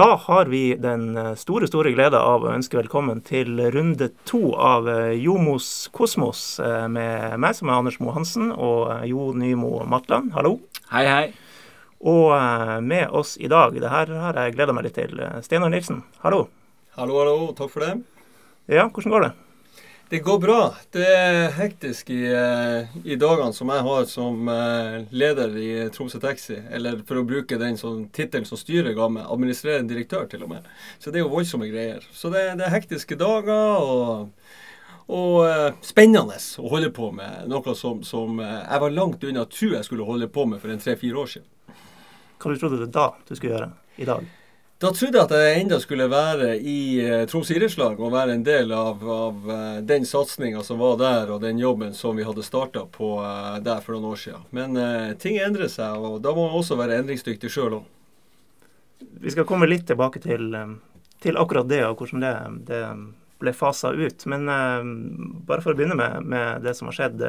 Da har vi den eh, store store glede av å ønske velkommen til runde to av eh, Jomos Kosmos eh, med meg som er Anders Moe Hansen og Jo Nymo Matland. Hallo. Hei, hei. Og med oss i dag, det her har jeg gleda meg litt til, Steinar Nilsen. Hallo. Hallo, hallo. Takk for det. Ja, hvordan går det? Det går bra. Det er hektisk i, eh, i dagene som jeg har som eh, leder i Tromsø Taxi. Eller for å bruke den sånn tittelen som styret ga meg, administrerende direktør til og med. Så det er jo voldsomme greier. Så det, det er hektiske dager og, og uh, spennende å holde på med. Noe som, som jeg var langt unna å tro jeg skulle holde på med for en tre-fire år siden. Hva du trodde du da du skulle gjøre i dag? Da trodde jeg at jeg enda skulle være i uh, Troms idrettslag og være en del av, av uh, den satsinga som var der, og den jobben som vi hadde starta på uh, der for noen år siden. Men ting endrer seg, og da må man også være endringsdyktig sjøl òg. Vi skal komme litt tilbake til, til akkurat det, og hvordan det, det ble fasa ut. Men bare for å begynne med, med det som har skjedd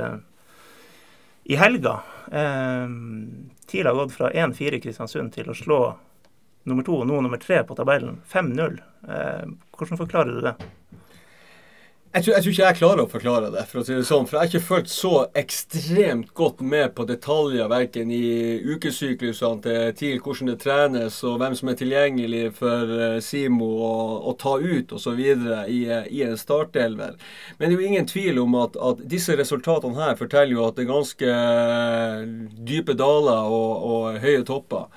i helga. TIL har gått fra 1-4 i Kristiansund til å slå nummer to og nå nummer tre på tabellen. 5-0. Eh, hvordan forklarer du det? Jeg tror, jeg tror, ikke jeg klarer å forklare det, for å si det sånn. For jeg har ikke fulgt så ekstremt godt med på detaljer, verken i ukesyklusene til TIL, hvordan det trenes og hvem som er tilgjengelig for uh, Simo å ta ut osv. I, i en startelver. Men det er jo ingen tvil om at, at, disse resultatene her forteller jo at det er ganske eh, dype daler og, og høye topper.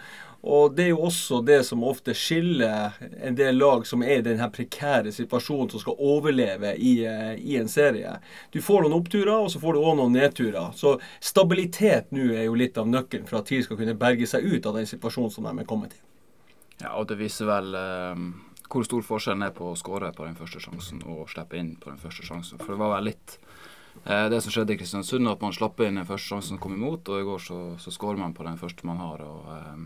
Og Det er jo også det som ofte skiller en del lag som er i denne prekære situasjonen, som skal overleve i, eh, i en serie. Du får noen oppturer, og så får du òg noen nedturer. Så stabilitet nå er jo litt av nøkkelen for at TIL skal kunne berge seg ut av den situasjonen som de er kommet i. Ja, og det viser vel eh, hvor stor forskjellen er på å skåre på den første sjansen og slippe inn på den første sjansen. For det var vel litt eh, det som skjedde i Kristiansund, at man slapp inn den første sjansen som kom imot, og i går så, så skårer man på den første man har. og eh,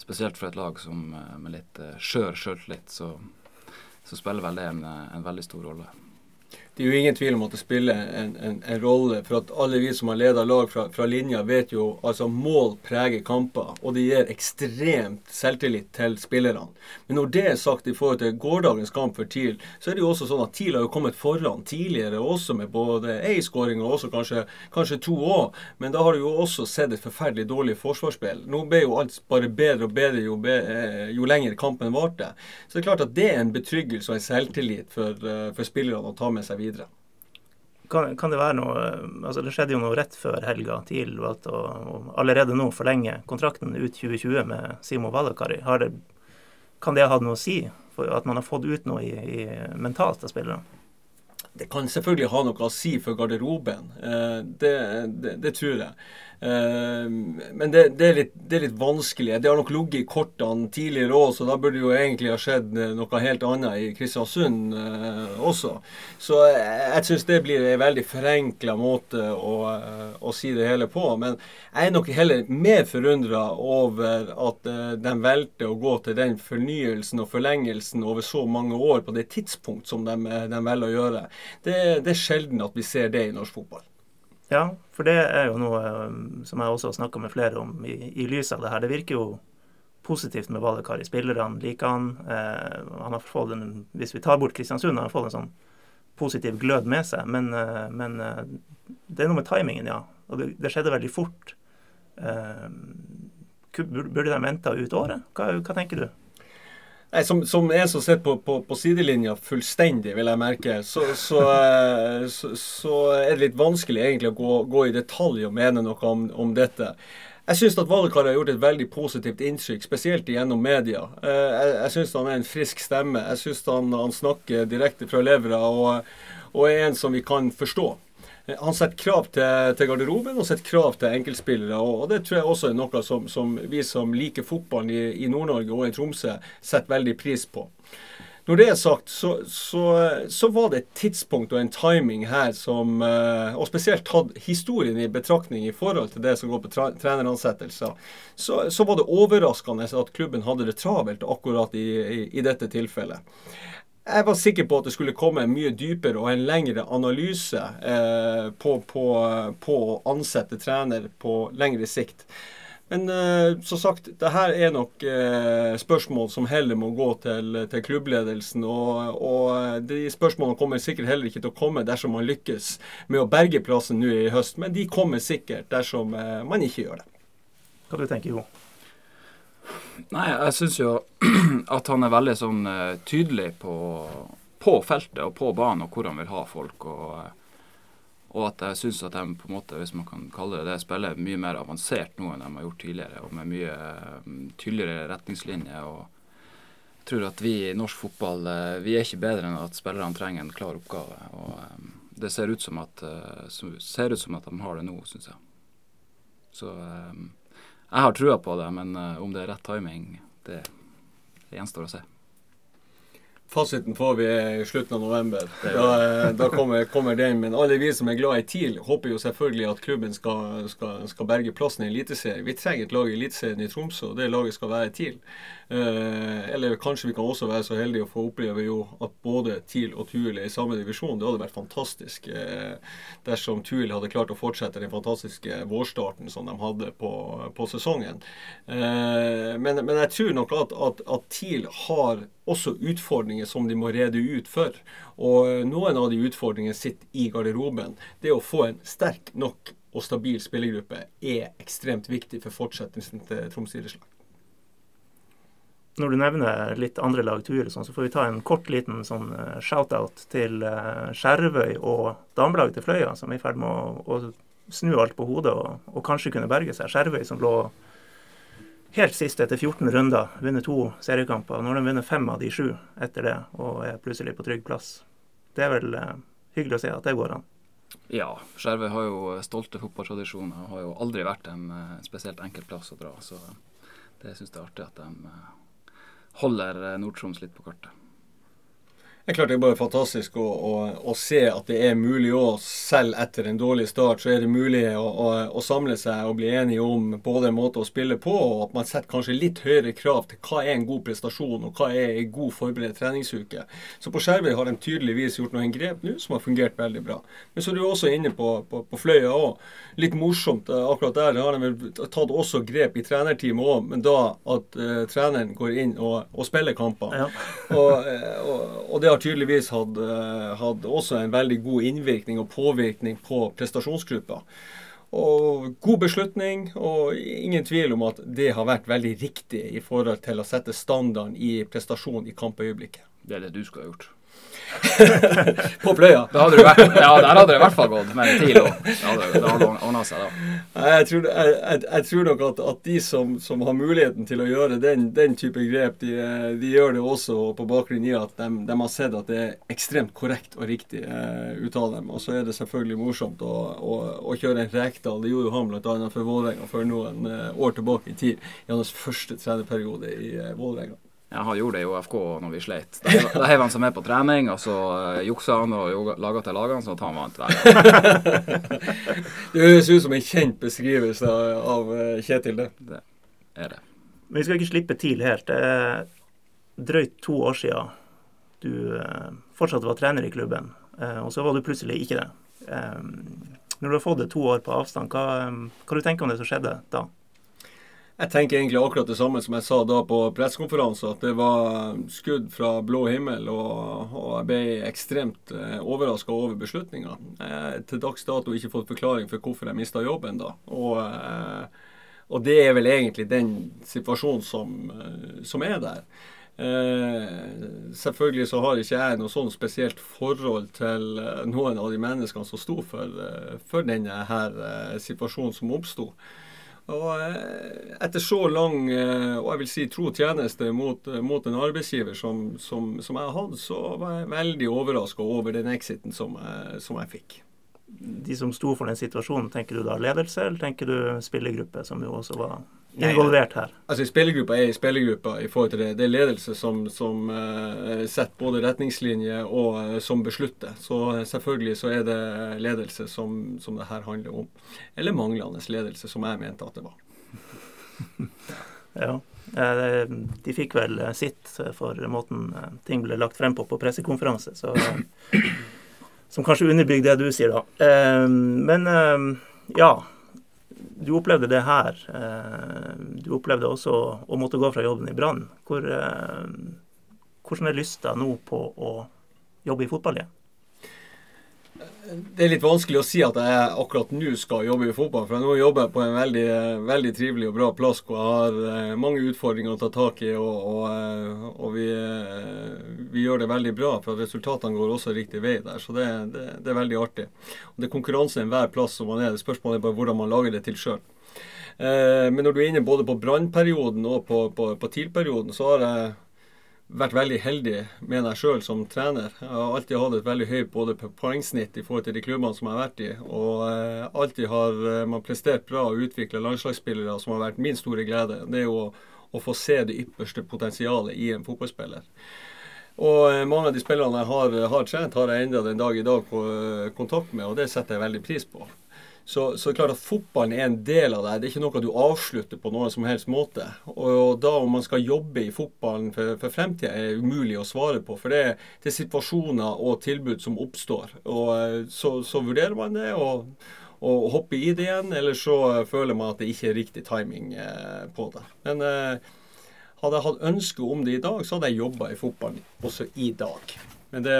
Spesielt for et lag som eh, med litt uh, skjør sjøltillit, så, så, spiller vel det en, eh, en veldig stor rolle det er jo ingen tvil om at det spiller en, en, en rolle. For at alle vi som har leda lag fra, fra, linja, vet jo altså mål preger kamper. Og det gir ekstremt selvtillit til spillerne. Men når det er sagt i forhold til gårsdagens kamp for TIL, så er det jo også sånn at TIL har jo kommet foran tidligere også med både én skåring og også kanskje, kanskje to òg. Men da har du jo også sett et forferdelig dårlig forsvarsspill. Nå ble jo alt bare bedre og bedre jo, be, eh, jo lenger kampen varte. Så det er klart at det er en betryggelse og en selvtillit for, eh, for spillerne å ta med seg videre videre. Kan, kan, det være noe altså Det skjedde jo noe rett før helga. TIL valgte å, allerede nå forlenge kontrakten ut 2020 med Simo Valakari. kan det ha hatt noe å si for at man har fått ut noe i, i mentalt av spillerne? Det kan selvfølgelig ha noe å si for garderoben. Eh, det, det, det tror jeg. Ehm, men det, det, er litt, det, er litt, vanskelig. Det har nok ligget i kortene tidligere òg, så da burde jo egentlig ha skjedd eh, noe helt annet i Kristiansund uh, også. Så jeg, jeg syns det blir en veldig forenkla måte å, å, si det hele på. Men jeg er nok heller mer forundra over at de valgte å gå til den fornyelsen og forlengelsen over så mange år på det tidspunkt som de, de velger å gjøre. Det, det er sjelden at vi ser det i norsk fotball. Ja, for det er jo noe um, som jeg også har snakka med flere om i, i lys av det her. Det virker jo positivt med Valekari. Spillerne liker han. Eh, han har fått en, Hvis vi tar bort Kristiansund, har han fått en sånn positiv glød med seg. Men, eh, men eh, det er noe med timingen, ja. Og det, det skjedde veldig fort. Eh, burde de venta ut året? Hva, hva tenker du? Nei, som, som en som sitter på, på, på, sidelinja fullstendig, vil jeg merke, så, så, eh, så, så, er det litt vanskelig egentlig å gå, gå i detalj og mene noe om, om dette. Jeg syns at Valekar har gjort et veldig positivt inntrykk, spesielt gjennom media. Eh, jeg, jeg syns han er en frisk stemme. Jeg syns han, han, snakker direkte fra levra og, og er en som vi kan forstå. Han setter krav til, til, garderoben og setter krav til enkeltspillere. og, og Det tror jeg også er noe som, som vi som liker fotballen i, i Nord-Norge og i Tromsø, setter veldig pris på. Når det er sagt, så, så, så, var det et tidspunkt og en timing her som eh, Og spesielt tatt historien i betraktning i forhold til det som går på treneransettelser, så, så var det overraskende at klubben hadde det travelt akkurat i, i, i dette tilfellet. Jeg var sikker på at det skulle komme en mye dypere og en lengre analyse eh, på, på, på, å ansette trener på lengre sikt. Men eh, som sagt, det her er nok eh, spørsmål som heller må gå til, til klubbledelsen. Og, og, de spørsmålene kommer sikkert heller ikke til å komme dersom man lykkes med å berge plassen nå i høst. Men de kommer sikkert dersom uh, man ikke gjør det. Hva du tenker du, Jo? Nei, jeg syns jo at han er veldig sånn tydelig på, på feltet og på banen og hvor han vil ha folk. og og at jeg syns at de på en måte, hvis man kan kalle det det, spiller mye mer avansert nå enn de har gjort tidligere. Og med mye um, tydeligere retningslinjer. og jeg tror at vi i norsk fotball uh, vi er ikke bedre enn at spillerne trenger en klar oppgave. og Det ser ut som at, ser ut som at de har det nå, syns jeg. Så jeg har trua på det, men uh, om det er rett timing, det, det gjenstår å se. Fasiten får vi i slutten av november. Da, eh, da kommer, kommer, den. Men alle vi som er glad i TIL, håper jo selvfølgelig at klubben skal, skal, skal berge plassen i Eliteserien. Vi trenger et lag i Eliteserien i Tromsø, og det laget skal være TIL. Eh, eller kanskje vi kan også være så heldige å få oppleve jo at både TIL og TUIL er i samme divisjon. Det hadde vært fantastisk eh, dersom TUIL hadde klart å fortsette den fantastiske vårstarten som de hadde på, på sesongen. Eh, men, men, jeg tror nok at, at, at TIL har også utfordringer som de må rede ut for. Og noen av de utfordringene sitter i garderoben. Det å få en sterk nok og stabil spillergruppe er ekstremt viktig for fortsettelsen til Troms idrettslag. Når du nevner litt andre lag turer, sånn, så får vi ta en kort liten sånn eh, shout-out til uh, Skjervøy og damelaget til Fløya, som er i ferd med å, å snu alt på hodet og, og kanskje kunne berge seg. Skjervøy som lå helt sist etter 14 runder, vunnet to seriekamper. Nå har de vunnet fem av de sju etter det, og er plutselig på trygg plass. Det er vel eh, hyggelig å se at det går an. Ja, Skjervøy har jo stolte fotballtradisjoner og har jo aldri vært en uh, spesielt enkel plass å dra. Så det syns jeg er artig at de uh, holder Nord-Troms litt på kartet. Det er klart det er bare fantastisk å, å, å se at det er mulig òg, selv etter en dårlig start, så er det mulig å, å, samle seg og bli enige om både en måte å spille på, og at man setter kanskje litt høyere krav til hva er en god prestasjon, og hva er en god forberedt treningsuke. Så på Skjervøy har de tydeligvis gjort noen grep nå som har fungert veldig bra. Men så er du også inne på, på, på Fløya òg. Litt morsomt eh, akkurat der har de tatt også grep i trenerteamet òg, men da at uh, treneren går inn og, og spiller kamper. Ja. og, eh, og, og det har tydeligvis hatt, eh, hatt, også en veldig god innvirkning og påvirkning på prestasjonsgruppa. Og god beslutning, og ingen tvil om at det har vært veldig riktig i forhold til å sette standarden i prestasjon i kampøyeblikket. Det er det du skulle ha gjort. på Pløya. ja, der hadde det i hvert fall gått med en kilo. Det hadde ordna seg da. Jeg tror, jeg, jeg, jeg tror nok at, at de som, som, har muligheten til å gjøre den, den type grep, de, de, gjør det også på bakgrunn i at de, de, har sett at det er ekstremt korrekt og riktig eh, ut av dem. Og så er det selvfølgelig morsomt å, å, å kjøre en Rekdal. Det gjorde jo han bl.a. for Vålerenga for noen eh, år tilbake i tid. I hans første trenerperiode i eh, Vålerenga. Ja, han gjorde det i OFK når vi sleit. Da heiv han seg med på trening, og så uh, juksa han og laga til lagene sånn at han vant hver det høres ut som en kjent beskrivelse av uh, Kjetil, det. Det er det. Men vi skal ikke slippe TIL helt. Det er drøyt to år siden du uh, fortsatt var trener i klubben, og så var du plutselig ikke det. Når du har fått det to år på avstand, hva, hva du tenker om det som skjedde da? Jeg tenker egentlig akkurat det samme som jeg sa da på pressekonferansen. At det var skudd fra blå himmel, og, og jeg ble ekstremt eh, overraska over beslutninga. Til dags dato ikke fått forklaring for hvorfor jeg mista jobben da. Og, eh, og, det er vel egentlig den situasjonen som, eh, som er der. Eh, selvfølgelig så har ikke jeg noe sånn spesielt forhold til eh, noen av de menneskene som sto for, for denne her situasjonen som oppsto. Og eh, etter så lang eh, og jeg vil si tro tjeneste mot, eh, mot en arbeidsgiver som, som, som, jeg hatt, så var jeg veldig overraska over den exiten som jeg, som jeg fikk. De som sto for den situasjonen, tenker du da ledelse, eller tenker du spillergruppe, som jo også var involvert her? Altså Spillergruppa er i spillergruppa i forhold til det. Det er ledelse som, som uh, setter både retningslinjer og uh, som beslutter. Så uh, selvfølgelig så er det ledelse som, som det her handler om. Eller manglende ledelse, som jeg mente at det var. ja. De fikk vel sitt for måten ting ble lagt frem på på pressekonferanse, så, som kanskje underbygger det du sier, da. Men ja du opplevde det her. Du opplevde også å måtte gå fra jobben i Brann. Hvor, hvordan er lysta nå på å jobbe i fotball igjen? Det er litt vanskelig å si at jeg akkurat nå skal jobbe i fotball. For nå jobber jeg på en veldig, veldig trivelig og bra plass hvor jeg har eh, mange utfordringer å ta tak i. Og, og, eh, og vi, eh, vi, gjør det veldig bra, for resultatene går også riktig vei der. Så det, det, det er veldig artig. Og Det er konkurranse enhver plass som man er. Det Spørsmålet er bare hvordan man lager det til sjøl. Men når du er inne både på brannperioden og på, på, på TIL-perioden, så har jeg vært veldig heldig med deg sjøl som trener. Jeg har alltid hatt et veldig høyt både poengsnitt i forhold til de klubbene som jeg har vært i. Og eh, alltid har eh, man prestert bra og utvikla landslagsspillere som har vært min store glede. Det er jo å, få se det ypperste potensialet i en fotballspiller. Og eh, mange av de spillerne jeg har, har trent, har jeg enda den dag i dag på eh, kontakt med, og det setter jeg veldig pris på. Så, så det er klart at fotballen er en del av det. Det er ikke noe du avslutter på noen som helst måte. Og da om man skal jobbe i fotballen for, for fremtida, er umulig å svare på. For det, det, er situasjoner og tilbud som oppstår. Og eh, så, så vurderer man det og, og hopper i det igjen, eller så føler man at det ikke er riktig timing eh, på det. Men eh, hadde jeg hatt ønske om det i dag, så hadde jeg jobba i fotballen også i dag. Men det,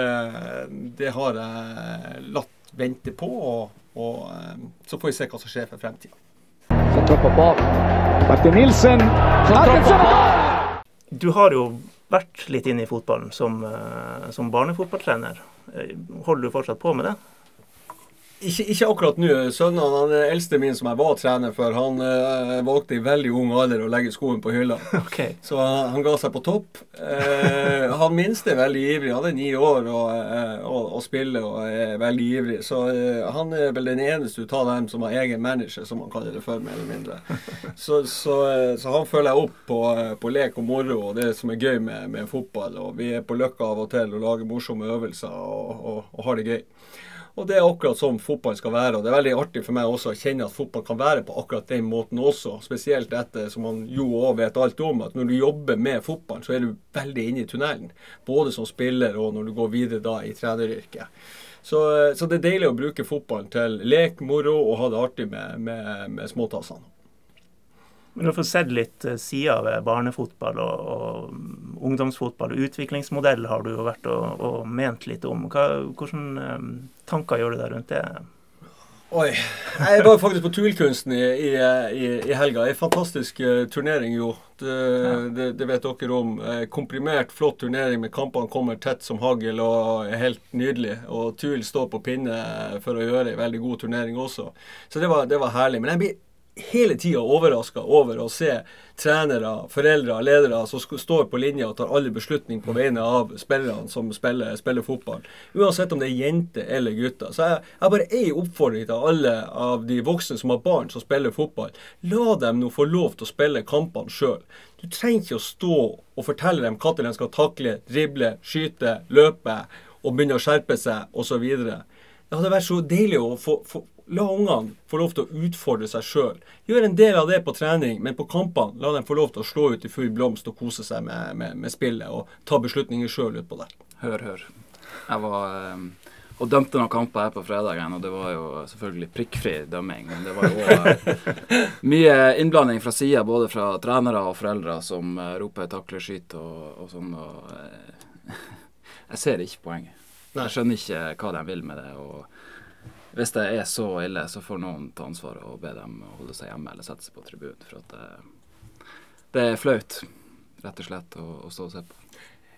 det har jeg latt vente på. og og eh, så får vi se hva som skjer for fremtida. Du har jo vært litt inne i fotballen som, eh, som barnefotballtrener. Eh, holder du fortsatt på med det? Ikke, ikke, akkurat nå. Sønnen, han eldste min som jeg var trener for, han øh, valgte i veldig ung alder å legge skoen på hylla. Okay. Så han, han, ga seg på topp. Eh, han minste er veldig ivrig. Han er ni år og, eh, og, og, spiller og er veldig ivrig. Så eh, han er vel den eneste ut av dem som har egen manager, som han kaller det for, mer eller mindre. Så, så, så han følger jeg opp på, på, lek og moro og det som er gøy med, med, fotball. Og vi er på Løkka av og til og lager morsomme øvelser og, og har det gøy. Og det er akkurat sånn fotball skal være. og Det er veldig artig for meg også å kjenne at fotball kan være på akkurat den måten også. Spesielt etter som man jo òg vet alt om, at når du jobber med fotball, så er du veldig inne i tunnelen. Både som spiller og når du går videre da i treneryrket. Så, så det er deilig å bruke fotballen til lek, moro og ha det artig med, med, med småtassene. Men du har fått sett litt eh, sider ved barnefotball og, og ungdomsfotball og utviklingsmodell har du jo vært og, og ment litt om. Hva, hvordan um, tanker gjør du deg rundt det? Oi. Jeg var faktisk på Tuilkunsten i, i, i, i, helga. En fantastisk uh, turnering, jo. Det, ja. det, det, vet dere om. Komprimert, flott turnering med kampene kommer tett som hagl og er helt nydelig. Og Tuil står på pinne for å gjøre en veldig god turnering også. Så det var, det var herlig. Men jeg blir hele tida overraska over å se trenere, foreldre, ledere som står på linja og tar alle beslutninger på vegne av spillerne som spiller, spiller, fotball. Uansett om det er jenter eller gutter. Så jeg har bare én oppfordring til alle av de voksne som har barn som spiller fotball. La dem nå få lov til å spille kampene sjøl. Du trenger ikke å stå og fortelle dem når de skal takle, drible, skyte, løpe og begynne å skjerpe seg osv. Det hadde vært så deilig å få, få La ungene få lov til å utfordre seg sjøl. Gjør en del av det på trening, men på kampene la dem få lov til å slå ut i full blomst og kose seg med, med, med spillet og ta beslutninger sjøl utpå der. Hør, hør. Jeg var um, og dømte noen kamper her på fredagen, og det var jo selvfølgelig prikkfri dømming. Men det var jo uh, mye innblanding fra sida, både fra trenere og foreldre, som uh, roper 'takle, skyt' og, og sånn. Og, uh, jeg ser ikke poenget. Jeg skjønner ikke hva de vil med det. og hvis det er så ille, så får noen ta ansvaret og be dem holde seg hjemme eller sette seg på tribunen. For at det, det, er flaut, rett og slett, å, å stå og se på.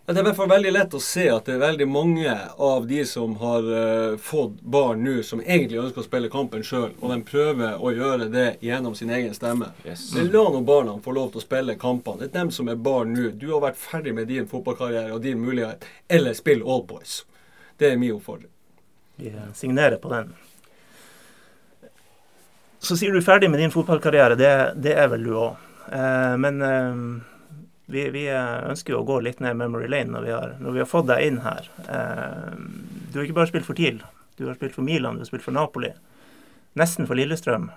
Ja, det er i hvert fall veldig lett å se at det er veldig mange av de som har uh, fått barn nå, som egentlig ønsker å spille kampen sjøl, og de prøver å gjøre det gjennom sin egen stemme. Yes. Men la nå barna få lov til å spille kampene. Det er dem som er barn nå. Du har vært ferdig med din fotballkarriere og din mulighet. Eller spill Allboys. Det er min oppfordring. Vi signerer på den. Så sier du ferdig med din fotballkarriere. Det, det er vel du òg. Eh, men eh, vi, vi, ønsker jo å gå litt ned memory lane når vi har, når vi har fått deg inn her. Eh, du har ikke bare spilt for TIL. Du har spilt for Milan, du har spilt for Napoli. Nesten for Lillestrøm.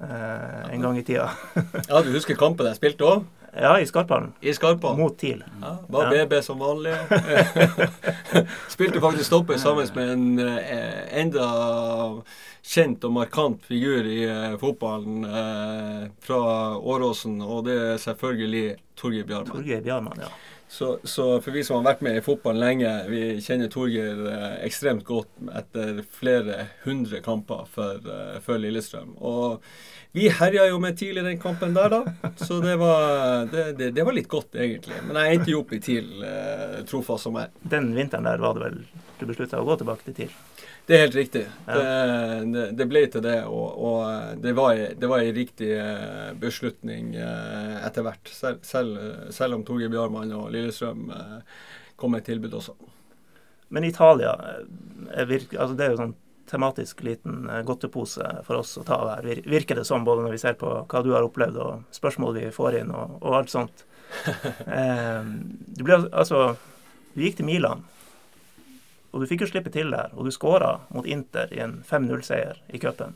eh, en gang i tida. ja, du husker kampen jeg spilte òg? Ja, i Skarphallen. I Skarpa. Mot TIL. Ja, var Ja. BB som vanlig. Spilte faktisk stopper sammen med en eh, enda kjent og markant figur i eh, fotballen eh, fra Åråsen, og det er selvfølgelig Torgeir Bjarmann. Torgeir Bjarmann, ja. Så, så for vi som har vært med i fotballen lenge, vi kjenner Torgeir eh, ekstremt godt etter flere hundre kamper for, eh, for Lillestrøm. Og vi herja jo med TIL i den kampen der, da. Så det var, det, det, det var litt godt, egentlig. Men jeg endte jo opp i TIL, eh, trofast som jeg. Den vinteren der var det vel du beslutta å gå tilbake til TIL? Det er helt riktig. Ja. Det, det, det ble til det, og, og det var det var en riktig eh, beslutning eh, etter hvert. Selv, selv, selv om Torgeir Bjarmann og Lillestrøm eh, kom med et tilbud også. Men Italia eh, er virke, altså det er jo sånn tematisk liten eh, godtepose for oss å ta av her, vir- virker det som, både når vi ser på hva du har opplevd og spørsmål vi får inn og, og alt sånt. Eh, du ble altså Du gikk til Milan, og du fikk jo slippe til der. Og du skåra mot Inter i en 5-0-seier i cupen,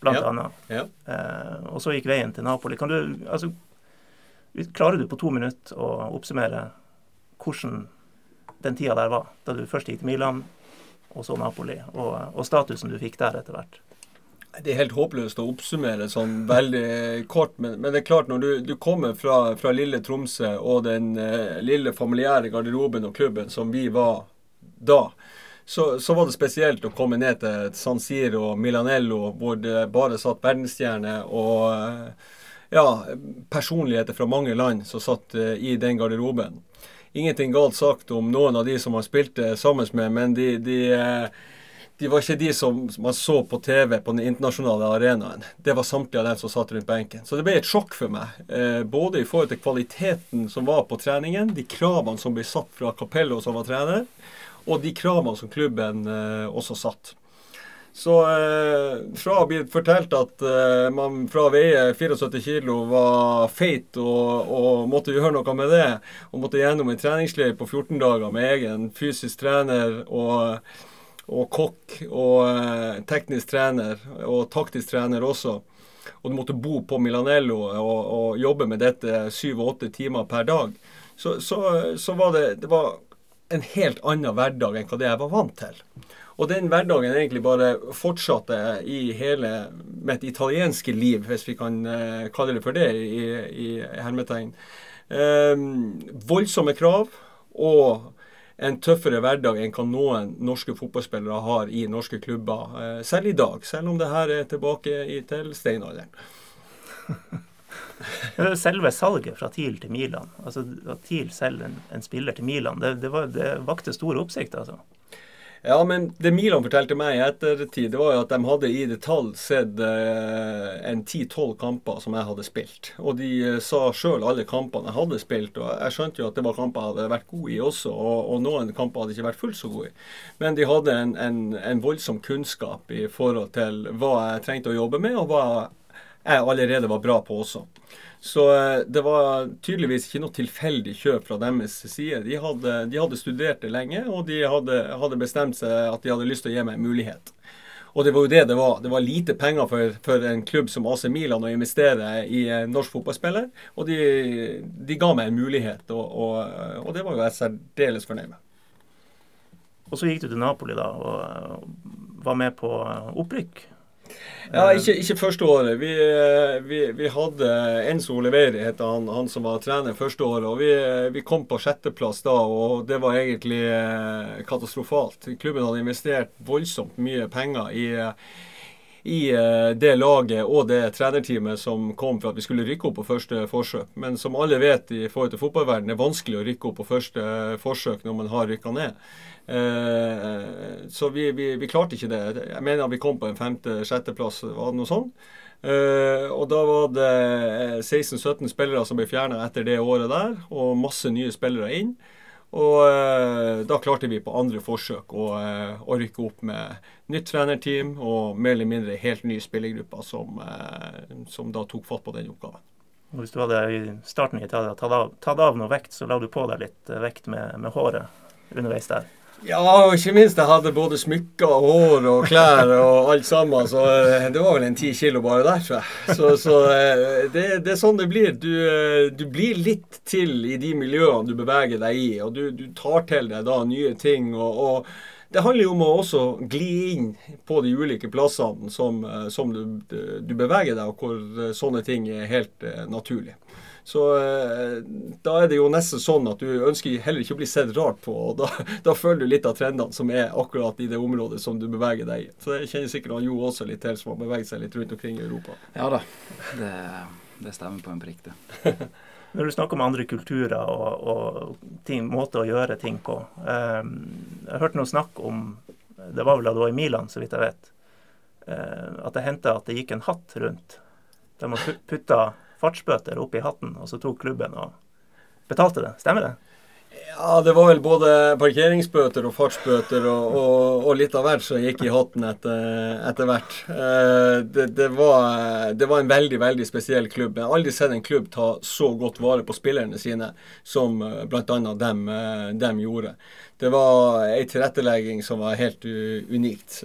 blant Ja. annet. Ja. Eh, og så gikk veien til Napoli. Kan du, altså, klarer du på to minutter å oppsummere hvordan den tida der var? Da du først gikk til Milan, og så Napoli, og, og statusen du fikk der etter hvert. Det er helt håpløst å oppsummere sånn veldig kort, men, men det er klart når du, du kommer fra, fra lille Tromsø og den eh, lille familiære garderoben og klubben som vi var da, så, så var det spesielt å komme ned til San Siro og Milanello, hvor det bare satt verdensstjerner og eh, ja, personligheter fra mange land som satt eh, i den garderoben. Ingenting galt sagt om noen av de som man spilte sammen med, men de, de eh, de var ikke de som man så på TV på den internasjonale arenaen. Det var samtlige av dem som satt rundt benken. Så det ble et sjokk for meg. Både i forhold til kvaliteten som var på treningen, de kravene som ble satt fra Capello som var trener, og de kravene som klubben eh, også satt. Så eh, fra å bli fortalt at eh, man fra å veie 74 kilo var feit og, og måtte gjøre noe med det, og måtte gjennom en treningsleir på 14 dager med egen fysisk trener og og kokk og teknisk trener og taktisk trener også. Og du måtte bo på Milanello og, og jobbe med dette syv-åtte timer per dag. Så, så, så var det, det var en helt annen hverdag enn hva det jeg var vant til. Og den hverdagen egentlig bare fortsatte i hele mitt italienske liv, hvis vi kan eh, kalle det for det i, i hermetegn. Um, voldsomme krav og en tøffere hverdag enn hva noen norske fotballspillere har i norske klubber, eh, selv i dag. Selv om det her er tilbake til steinalderen. Selve salget fra TIL til Milan, altså at TIL selger en, en spiller til Milan, det, det, var, det vakte stor oppsikt, altså. Ja, men det Milan fortalte meg i ettertid, det var jo at de hadde i detalj sett eh, en 10-12 kamper som jeg hadde spilt. Og de eh, sa sjøl alle kampene jeg hadde spilt, og jeg skjønte jo at det var kamper jeg hadde vært god i også, og, og noen kamper hadde ikke vært fullt så gode i. Men de hadde en, en, en voldsom kunnskap i forhold til hva jeg trengte å jobbe med, og hva jeg allerede var bra på også. Så eh, det var tydeligvis ikke noe tilfeldig kjøp fra deres side. De hadde, de hadde studert det lenge, og de hadde, hadde, bestemt seg at de hadde lyst til å gi meg en mulighet. Og det var jo det det var. Det var lite penger for, for en klubb som AC Milan å investere i en norsk fotballspiller, og de, de ga meg en mulighet, og, og, og det var jo jeg særdeles fornøyd med. Og så gikk du til Napoli da, og var med på opprykk. Ja, ikke, ikke første året. Vi, vi, vi hadde Enzo Oliveri, het han, han som var trener første året. og Vi, vi kom på sjetteplass da, og det var egentlig eh, katastrofalt. Klubben hadde investert voldsomt mye penger i, i eh, det laget og det trenerteamet som kom for at vi skulle rykke opp på første forsøk. Men som alle vet i forhold til fotballverden, det er vanskelig å rykke opp på første forsøk når man har rykka ned. Eh, så vi, vi, vi, klarte ikke det. Jeg mener vi kom på en femte-sjetteplass, var det noe sånt. Eh, og da var det 16-17 spillere som ble fjerna etter det året der, og masse nye spillere inn. Og eh, da klarte vi på andre forsøk å, eh, å rykke opp med nytt trenerteam og mer eller mindre helt ny spillergruppe som, eh, som da tok fatt på den oppgaven. Hvis du hadde i starten tatt av, tatt av noe vekt, så la du på deg litt vekt med, med håret underveis der? Ja, og ikke minst jeg hadde både smykker og hår og klær og alt sammen. Så eh, det var vel en ti kilo bare der, tror jeg. Så, så eh, det, det, er sånn det blir. Du, eh, du, blir litt til i de miljøene du beveger deg i. Og du, du tar til deg da nye ting. og, og det handler jo om å også gli inn på de ulike plassene som, som du, du, beveger deg, og hvor sånne ting er helt naturlig. Så eh, da er det jo nesten sånn at du ønsker heller ikke å bli sett rart på. og Da, da følger du litt av trendene som er akkurat i det området som du beveger deg i. Så det kjenner sikkert han Jo også litt til, som har beveget seg litt rundt omkring i Europa. Ja da, det, det stemmer på en prikk, det. Når du snakker om andre kulturer og, og ting, måter å gjøre ting på eh, Jeg hørte noe snakk om Det var vel da du var i Milan, så vidt jeg vet. Eh, at det hendte at det gikk en hatt rundt. Der man putta fartsbøter opp i hatten, og så tok klubben og betalte det. Stemmer det? Ja, det var vel både parkeringsbøter og fartsbøter og, og, og litt av hvert som gikk i hatten etter, etter hvert. Eh, det, det, var, det, var, en veldig veldig spesiell klubb. Jeg har aldri sett en klubb ta så godt vare på spillerne sine som eh, bl.a. Dem, eh, dem gjorde. Det var ei tilrettelegging som var helt unikt.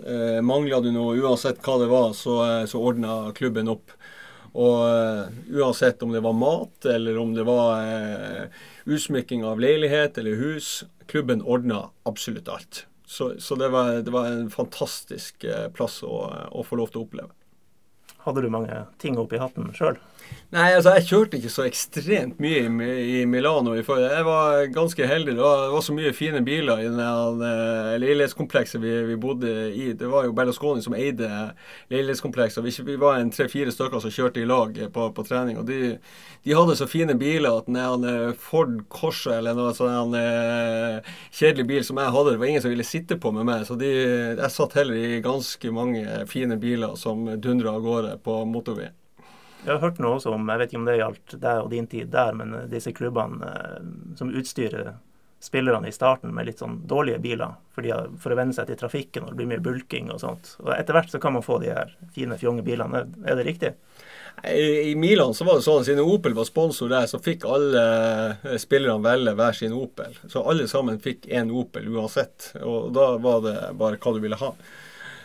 Mangla du noe, uansett hva det var, så, så ordna klubben opp. Og uh, uansett om det var mat, eller om det var eh, utsmykking av leilighet eller hus, klubben ordna absolutt alt. Så, så det, var, det, var, en fantastisk uh, plass å, å, få lov til å oppleve. Hadde du mange ting oppi hatten sjøl? Nei, altså jeg kjørte ikke så ekstremt mye i, i Milano. I jeg var ganske heldig. Det var, det var, så mye fine biler i det leilighetskomplekset vi, vi, bodde i. Det var jo Berlusconi som eide leilighetskomplekset. Vi, vi var en tre-fire stykker som kjørte i lag på, på trening. og de, de, hadde så fine biler at en Ford Corsa eller noe sånn kjedelig bil som jeg hadde, det var ingen som ville sitte på med meg. Så de, jeg satt heller i ganske mange fine biler som dundra av gårde på motorveien. Jeg har hørt noe også om, jeg vet ikke om det gjaldt deg og din tid der, men eh, disse klubbene eh, som utstyrer spillerne i starten med litt sånn dårlige biler for, de, for å venne seg til trafikken og det blir mye bulking og sånt. Og Etter hvert så kan man få de her fine, fjonge bilene. Er det riktig? I, Milan så var det sånn at siden Opel var sponsor der, så fikk alle eh, spillerne velge hver sin Opel. Så alle sammen fikk én Opel uansett. Og da var det bare hva du ville ha.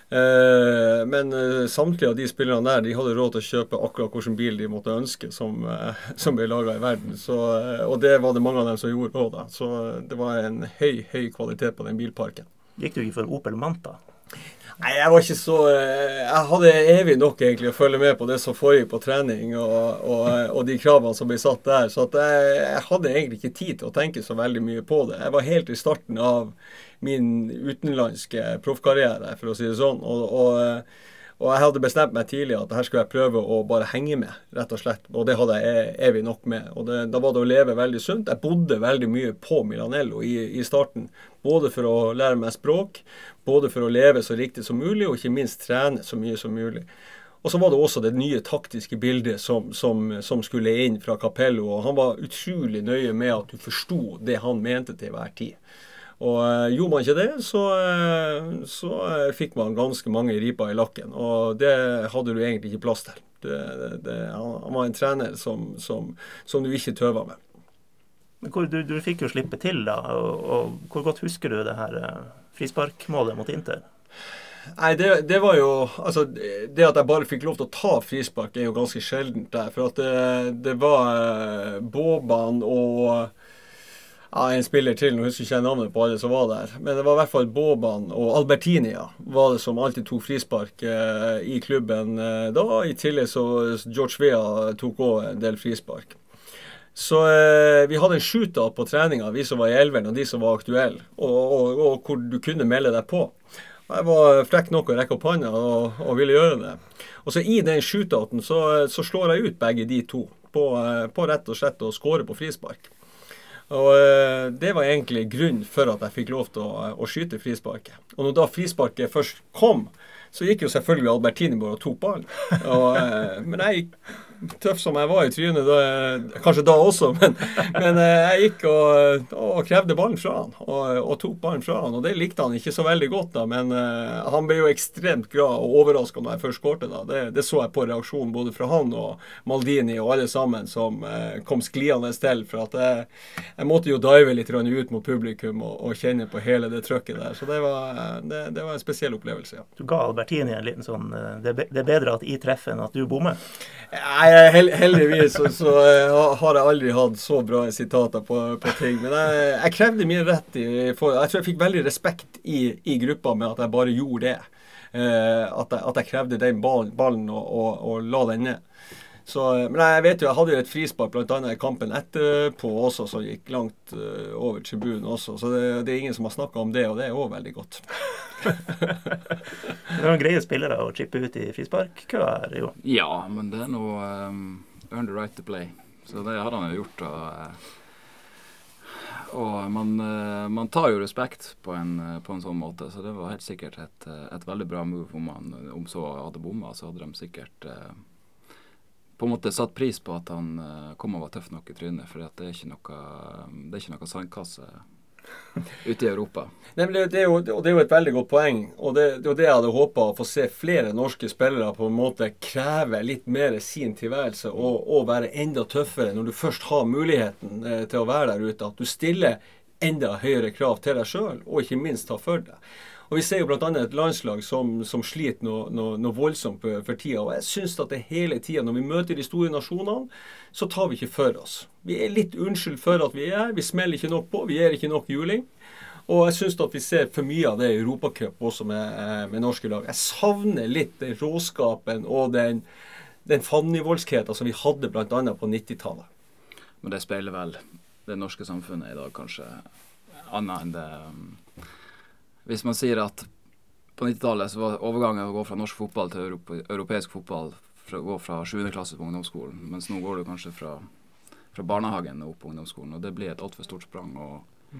Eh, men eh, samtlige av de spillerne der de hadde råd til å kjøpe akkurat hvilken bil de måtte ønske som, eh, som ble laga i verden. Så, og det var det mange av dem som gjorde òg, da. Så det var en høy, høy kvalitet på den bilparken. Gikk du ikke for Opel Manta? Nei, jeg var ikke så Jeg hadde evig nok egentlig å følge med på det som foregikk på trening og, og, og, de kravene som ble satt der. Så jeg, jeg, hadde egentlig ikke tid til å tenke så veldig mye på det. Jeg var helt i starten av min utenlandske proffkarriere, for å si det sånn. Og, og, og, jeg hadde bestemt meg tidlig at her skulle jeg prøve å bare henge med, rett og slett. Og det hadde jeg evig nok med. Og det, da var det å leve veldig sunt. Jeg bodde veldig mye på Milanello i, i starten. Både for å lære meg språk, både for å leve så riktig som mulig, og ikke minst trene så mye som mulig. Og så var det også det nye taktiske bildet som, som, som, skulle inn fra Capello. og Han var utrolig nøye med at du forsto det han mente til hver tid. Og uh, gjorde man ikke det, så, uh, så uh, fikk man ganske mange riper i lakken. Og det hadde du egentlig ikke plass til. Det, det, han var en trener som, som, som du ikke tøva med. Hvor, du, du, fikk jo slippe til, da. Og, og, hvor godt husker du det her frisparkmålet mot Inter? Nei, det, det, var jo Altså, det at jeg bare fikk lov til å ta frispark, er jo ganske sjeldent der. For at det, det var Boban og ja, en spiller til, nå husker jeg ikke navnet på alle som var der. Men det var i hvert fall Boban og Albertinia var det som alltid tok frispark eh, i klubben eh, da. I tillegg så George Vea tok òg en del frispark. Så eh, vi hadde en shootout på treninga, vi som var i elveren og de som var aktuelle, og, og, og, hvor du kunne melde deg på. Jeg var frekk nok å rekke opp hånda og, og, ville gjøre det. Og så I den shootouten så, så slår jeg ut begge de to på, eh, på rett og slett å skåre på frispark. Og eh, Det var egentlig grunnen for at jeg fikk lov til å, å skyte frisparket. Og når da frisparket først kom, så gikk jo selvfølgelig Albertini bare og tok ballen. Eh, men jeg tøff som jeg var i trynet, da, kanskje da også, men, men jeg gikk og, og, krevde ballen fra han, og, og, tok ballen fra han. Og det likte han ikke så veldig godt, da, men uh, han ble jo ekstremt glad og overraska når jeg først skårte. da. Det, det, så jeg på reaksjonen både fra han og Maldini og alle sammen som uh, kom skliende til. For at jeg, jeg måtte jo dive litt ut mot publikum og, og, kjenne på hele det trøkket der. Så det var, det, det var en spesiell opplevelse, ja. Du ga Albertini en liten sånn Det, det er bedre at jeg treffer enn at du bommer? Nei, heldigvis så, så, har jeg aldri hatt så bra sitater på, på ting. Men jeg, jeg, krevde min rett. I, for, jeg tror jeg fikk veldig respekt i, i, gruppa med at jeg bare gjorde det. Uh, at, jeg, at, jeg, krevde den ballen, ballen og, og, og, la den ned. Så, men jeg vet jo, jeg hadde jo et frispark bl.a. i kampen etterpå også, som gikk langt uh, over tribunen også. Så det, det, er ingen som har snakka om det, og det er òg veldig godt. det er noen greie spillere å chippe ut i frisparkkøa her, jo. Ja, men det er noe um, earn the right to play. Så det har han jo gjort. og... Uh, og man, uh, man, tar jo respekt på en, på en, sånn måte, så det var helt sikkert et, et veldig bra move. Om, man, om så hadde bomma, så hadde de sikkert uh, på en måte satt pris på at han uh, kom og var tøff nok i trynet. For det er ikke noe, det er ikke noe sandkasse ute i Europa. Det, det, er jo, det, er jo, et veldig godt poeng. Og det, det er jo det jeg hadde håpa å få se flere norske spillere på en måte kreve litt mer sin tilværelse og, og være enda tøffere når du først har muligheten eh, til å være der ute. At du stiller enda høyere krav til deg sjøl, og ikke minst ta for deg. Og Vi ser jo bl.a. et landslag som, som sliter noe, noe, noe, voldsomt for, tida. Og jeg syns at det hele tida, når vi møter de store nasjonene, så tar vi ikke for oss. Vi er litt unnskyld for at vi er her. Vi smeller ikke nok på. Vi gir ikke nok juling. Og jeg syns at vi ser for mye av det i Europacup også med, med, norske lag. Jeg savner litt den råskapen og den, den fandenivoldskheten som vi hadde bl.a. på 90-tallet. Men det speiler vel det norske samfunnet i dag kanskje annet enn det hvis man sier at på 90-tallet så var overgangen å gå fra norsk fotball til europe, europeisk fotball fra, gå fra 7. klasse på ungdomsskolen, mens nå går du kanskje fra, fra barnehagen og opp på ungdomsskolen. og Det blir et altfor stort sprang. og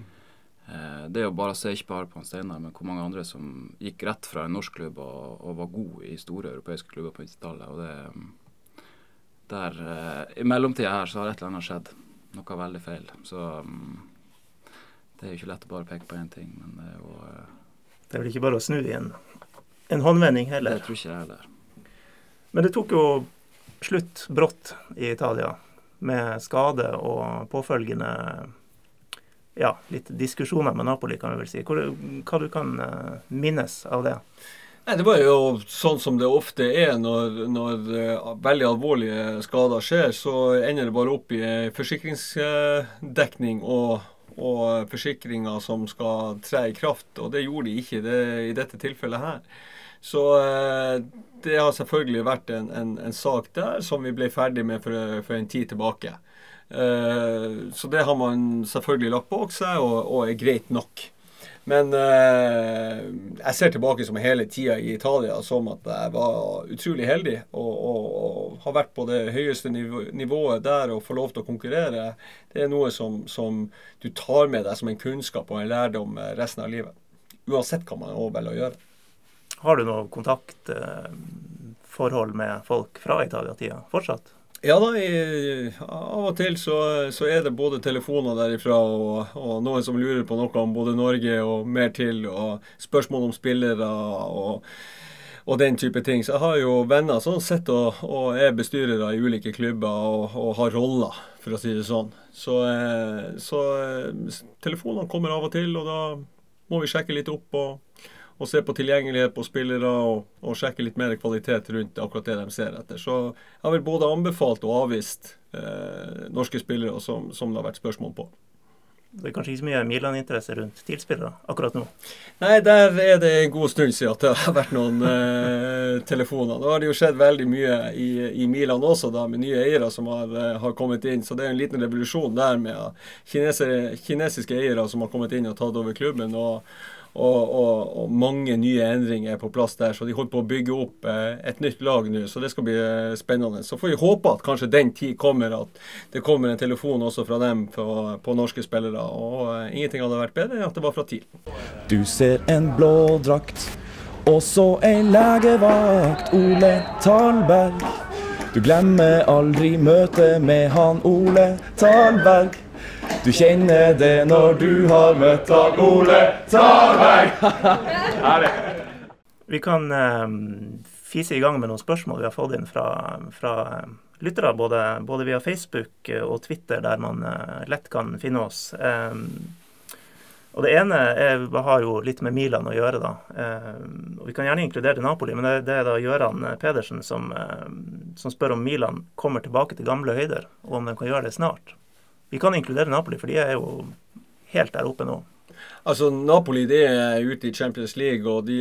eh, Det er jo bare å se ikke bare på Steinar, men hvor mange andre som gikk rett fra en norsk klubb og, og var god i store europeiske klubber på 90-tallet. og der, eh, I mellomtida her så har et eller annet skjedd. Noe veldig feil. Så um, det er jo ikke lett å bare peke på én ting, men det er jo uh, Det er vel ikke bare å snu i en, en håndvending heller? Det tror ikke jeg heller. Men det tok jo slutt brått i Italia, med skade og påfølgende ja, litt diskusjoner med Napoli, kan vi vel si. Hva, hva du kan uh, minnes av det? Nei, Det var jo sånn som det ofte er når, når uh, veldig alvorlige skader skjer. Så ender det bare opp i forsikringsdekning og og forsikringer som skal tre i kraft. Og det gjorde de ikke det, i dette tilfellet her. Så eh, det har selvfølgelig vært en, en, en, sak der som vi ble ferdig med for, for en tid tilbake. Eh, så det har man selvfølgelig lagt bak seg, og, og er greit nok. Men eh, jeg ser tilbake som hele tida i Italia som at jeg var utrolig heldig og, og, og har vært på det høyeste nivå, nivået der og får lov til å konkurrere. Det er noe som, som, du tar med deg som en kunnskap og en lærdom resten av livet. Uansett hva man velger å gjøre. Har du noe kontaktforhold med folk fra Italia-tida fortsatt? Ja da, i, av og til så, så, er det både telefoner derifra og, og, noen som lurer på noe om både Norge og mer til, og spørsmål om spillere og, og den type ting. Så jeg har jo venner som sitter og, og, er bestyrere i ulike klubber og, og har roller, for å si det sånn. Så, eh, så eh, telefonene kommer av og til, og da må vi sjekke litt opp. og og se på tilgjengelighet på spillere og, og, sjekke litt mer kvalitet rundt akkurat det de ser etter. Så jeg har vel både anbefalt og avvist eh, norske spillere som, som, det har vært spørsmål på. Det er kanskje ikke så mye Milan-interesse rundt TIL-spillere akkurat nå? Nei, der er det en god stund siden at det har vært noen eh, telefoner. Nå har det jo skjedd veldig mye i, i Milan også, da, med nye eiere som har, eh, har, kommet inn. Så det er en liten revolusjon der med kinesiske, kinesiske eiere som har kommet inn og tatt over klubben. og og, og, og, mange nye endringer er på plass der. Så de holder på å bygge opp eh, et nytt lag nå, så det skal bli eh, spennende. Så får vi håpe at kanskje den tid kommer, at det kommer en telefon også fra dem på, på norske spillere. Og eh, ingenting hadde vært bedre enn at det var fra TIL. Du ser en blå drakt, og så ei legevakt, Ole Talberg. Du glemmer aldri møtet med han Ole Talberg. Du kjenner det når du har møtt Dag Ole Talberg. Vi kan eh, fise i gang med noen spørsmål vi har fått inn fra, fra eh, lyttere, både, både via Facebook eh, og Twitter, der man eh, lett kan finne oss. Eh, og Det ene er, har jo litt med Milan å gjøre. da. Eh, og Vi kan gjerne inkludere Napoli, men det, det er da Gøran Pedersen som, eh, som spør om Milan kommer tilbake til gamle høyder, og om de kan gjøre det snart. Vi kan inkludere Napoli, for de er jo helt der oppe nå. Altså, Napoli de er ute i Champions League, og de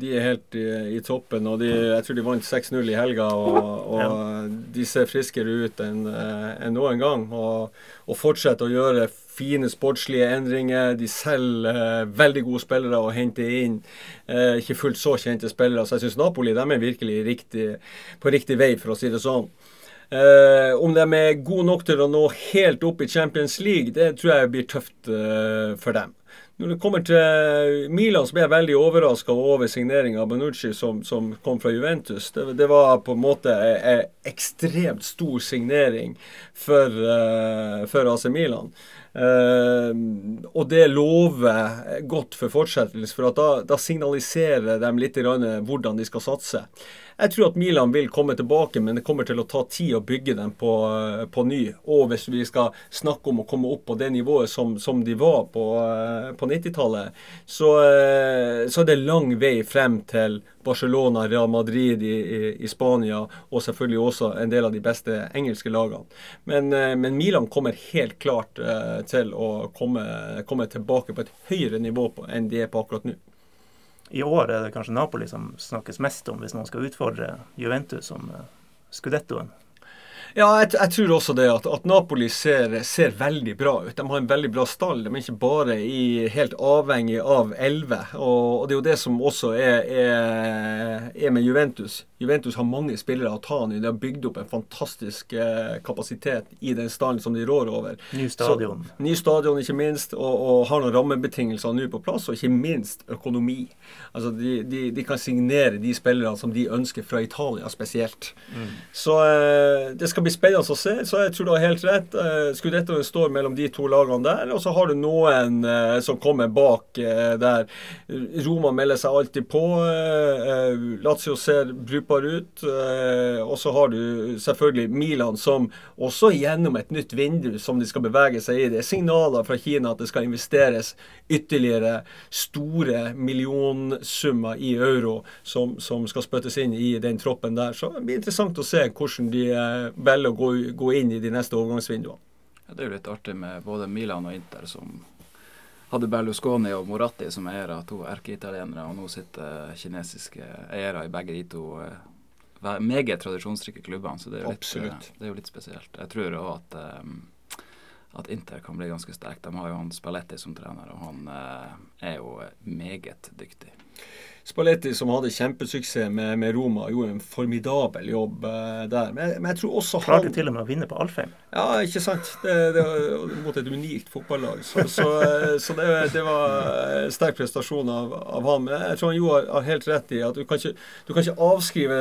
de er helt i, i, toppen. og de, Jeg tror de vant 6-0 i helga, og, og ja. de ser friskere ut enn en noen gang. Og, og fortsetter å gjøre fine sportslige endringer. De selger eh, veldig gode spillere og henter inn eh, ikke fullt så kjente spillere. Så jeg syns Napoli de er virkelig riktig, på riktig vei, for å si det sånn. Eh, om de er gode nok til å nå helt opp i Champions League, det tror jeg blir tøft eh, for dem. Når det kommer til Milan, så ble jeg veldig overraska over signeringa av Banucci som, som, kom fra Juventus. Det, det var på en måte en ekstremt stor signering for, uh, for AC Milan. Uh, og det lover godt for fortsettelse, for da, da, signaliserer de litt hvordan de skal satse. Jeg tror at Milan vil komme tilbake, men det kommer til å ta tid å bygge dem på, på ny. Og hvis vi skal snakke om å komme opp på det nivået som, som de var på, på 90-tallet, så, så, er det lang vei frem til Barcelona, Real Madrid i, i, i, Spania, og selvfølgelig også en del av de beste engelske lagene. Men, men Milan kommer helt klart til å komme, komme, tilbake på et høyere nivå enn de er på akkurat nå. I år er det kanskje Napoli som snakkes mest om, hvis noen skal utfordre Juventus om uh, skudettoen. Ja, jeg, jeg, tror også det at, at Napoli ser, ser, veldig bra ut. De har en veldig bra stall. De er ikke bare i, helt avhengig av 11. Og, og, det er jo det som også er, er, er med Juventus. Juventus har mange spillere å ta nå. De har bygd opp en fantastisk eh, kapasitet i den stallen som de rår over. Ny stadion. Så, ny stadion, ikke minst. Og, og har noen rammebetingelser nå på plass, og ikke minst økonomi. Altså, de, de, de, kan signere de spillerne som de ønsker fra Italia spesielt. Mm. Så eh, det skal bli spennende å se. Så jeg tror du har helt rett. Skudettene står mellom de to lagene der. Og så har du noen uh, som kommer bak uh, der. Roma melder seg alltid på. Lazio ser brukbar ut. og så har du selvfølgelig Milan, som også gjennom et nytt vindu som de skal bevege seg i. Det er signaler fra Kina at det skal investeres ytterligere store millionsummer i euro som, som skal spyttes inn i den troppen der. Så det blir interessant å se hvordan de velger å gå, gå inn i de neste overgangsvinduene. Ja, det er jo litt artig med både Milan og Inter, som hadde Berlusconi og Moratti som eiere, to erkeitalienere, og nå sitter kinesiske eiere i begge de to uh, meget tradisjonsrike klubbene. Så det er, litt, uh, det er, jo litt spesielt. Jeg tror òg at, um, at Inter kan bli ganske sterk. De har jo han Spalletti som trener, og han er jo meget dyktig. Spalletti, som hadde kjempesuksess med, med Roma, gjorde en formidabel jobb uh, der. Men, men, jeg tror også Klarte han til og med å vinne på Alfheim. Ja, ikke sant. Det, det var mot et unikt fotballag. Så, så, eh, så det, det, var en sterk prestasjon av, av han. Men jeg tror han jo har helt rett i at du kan, ikke, du kan ikke avskrive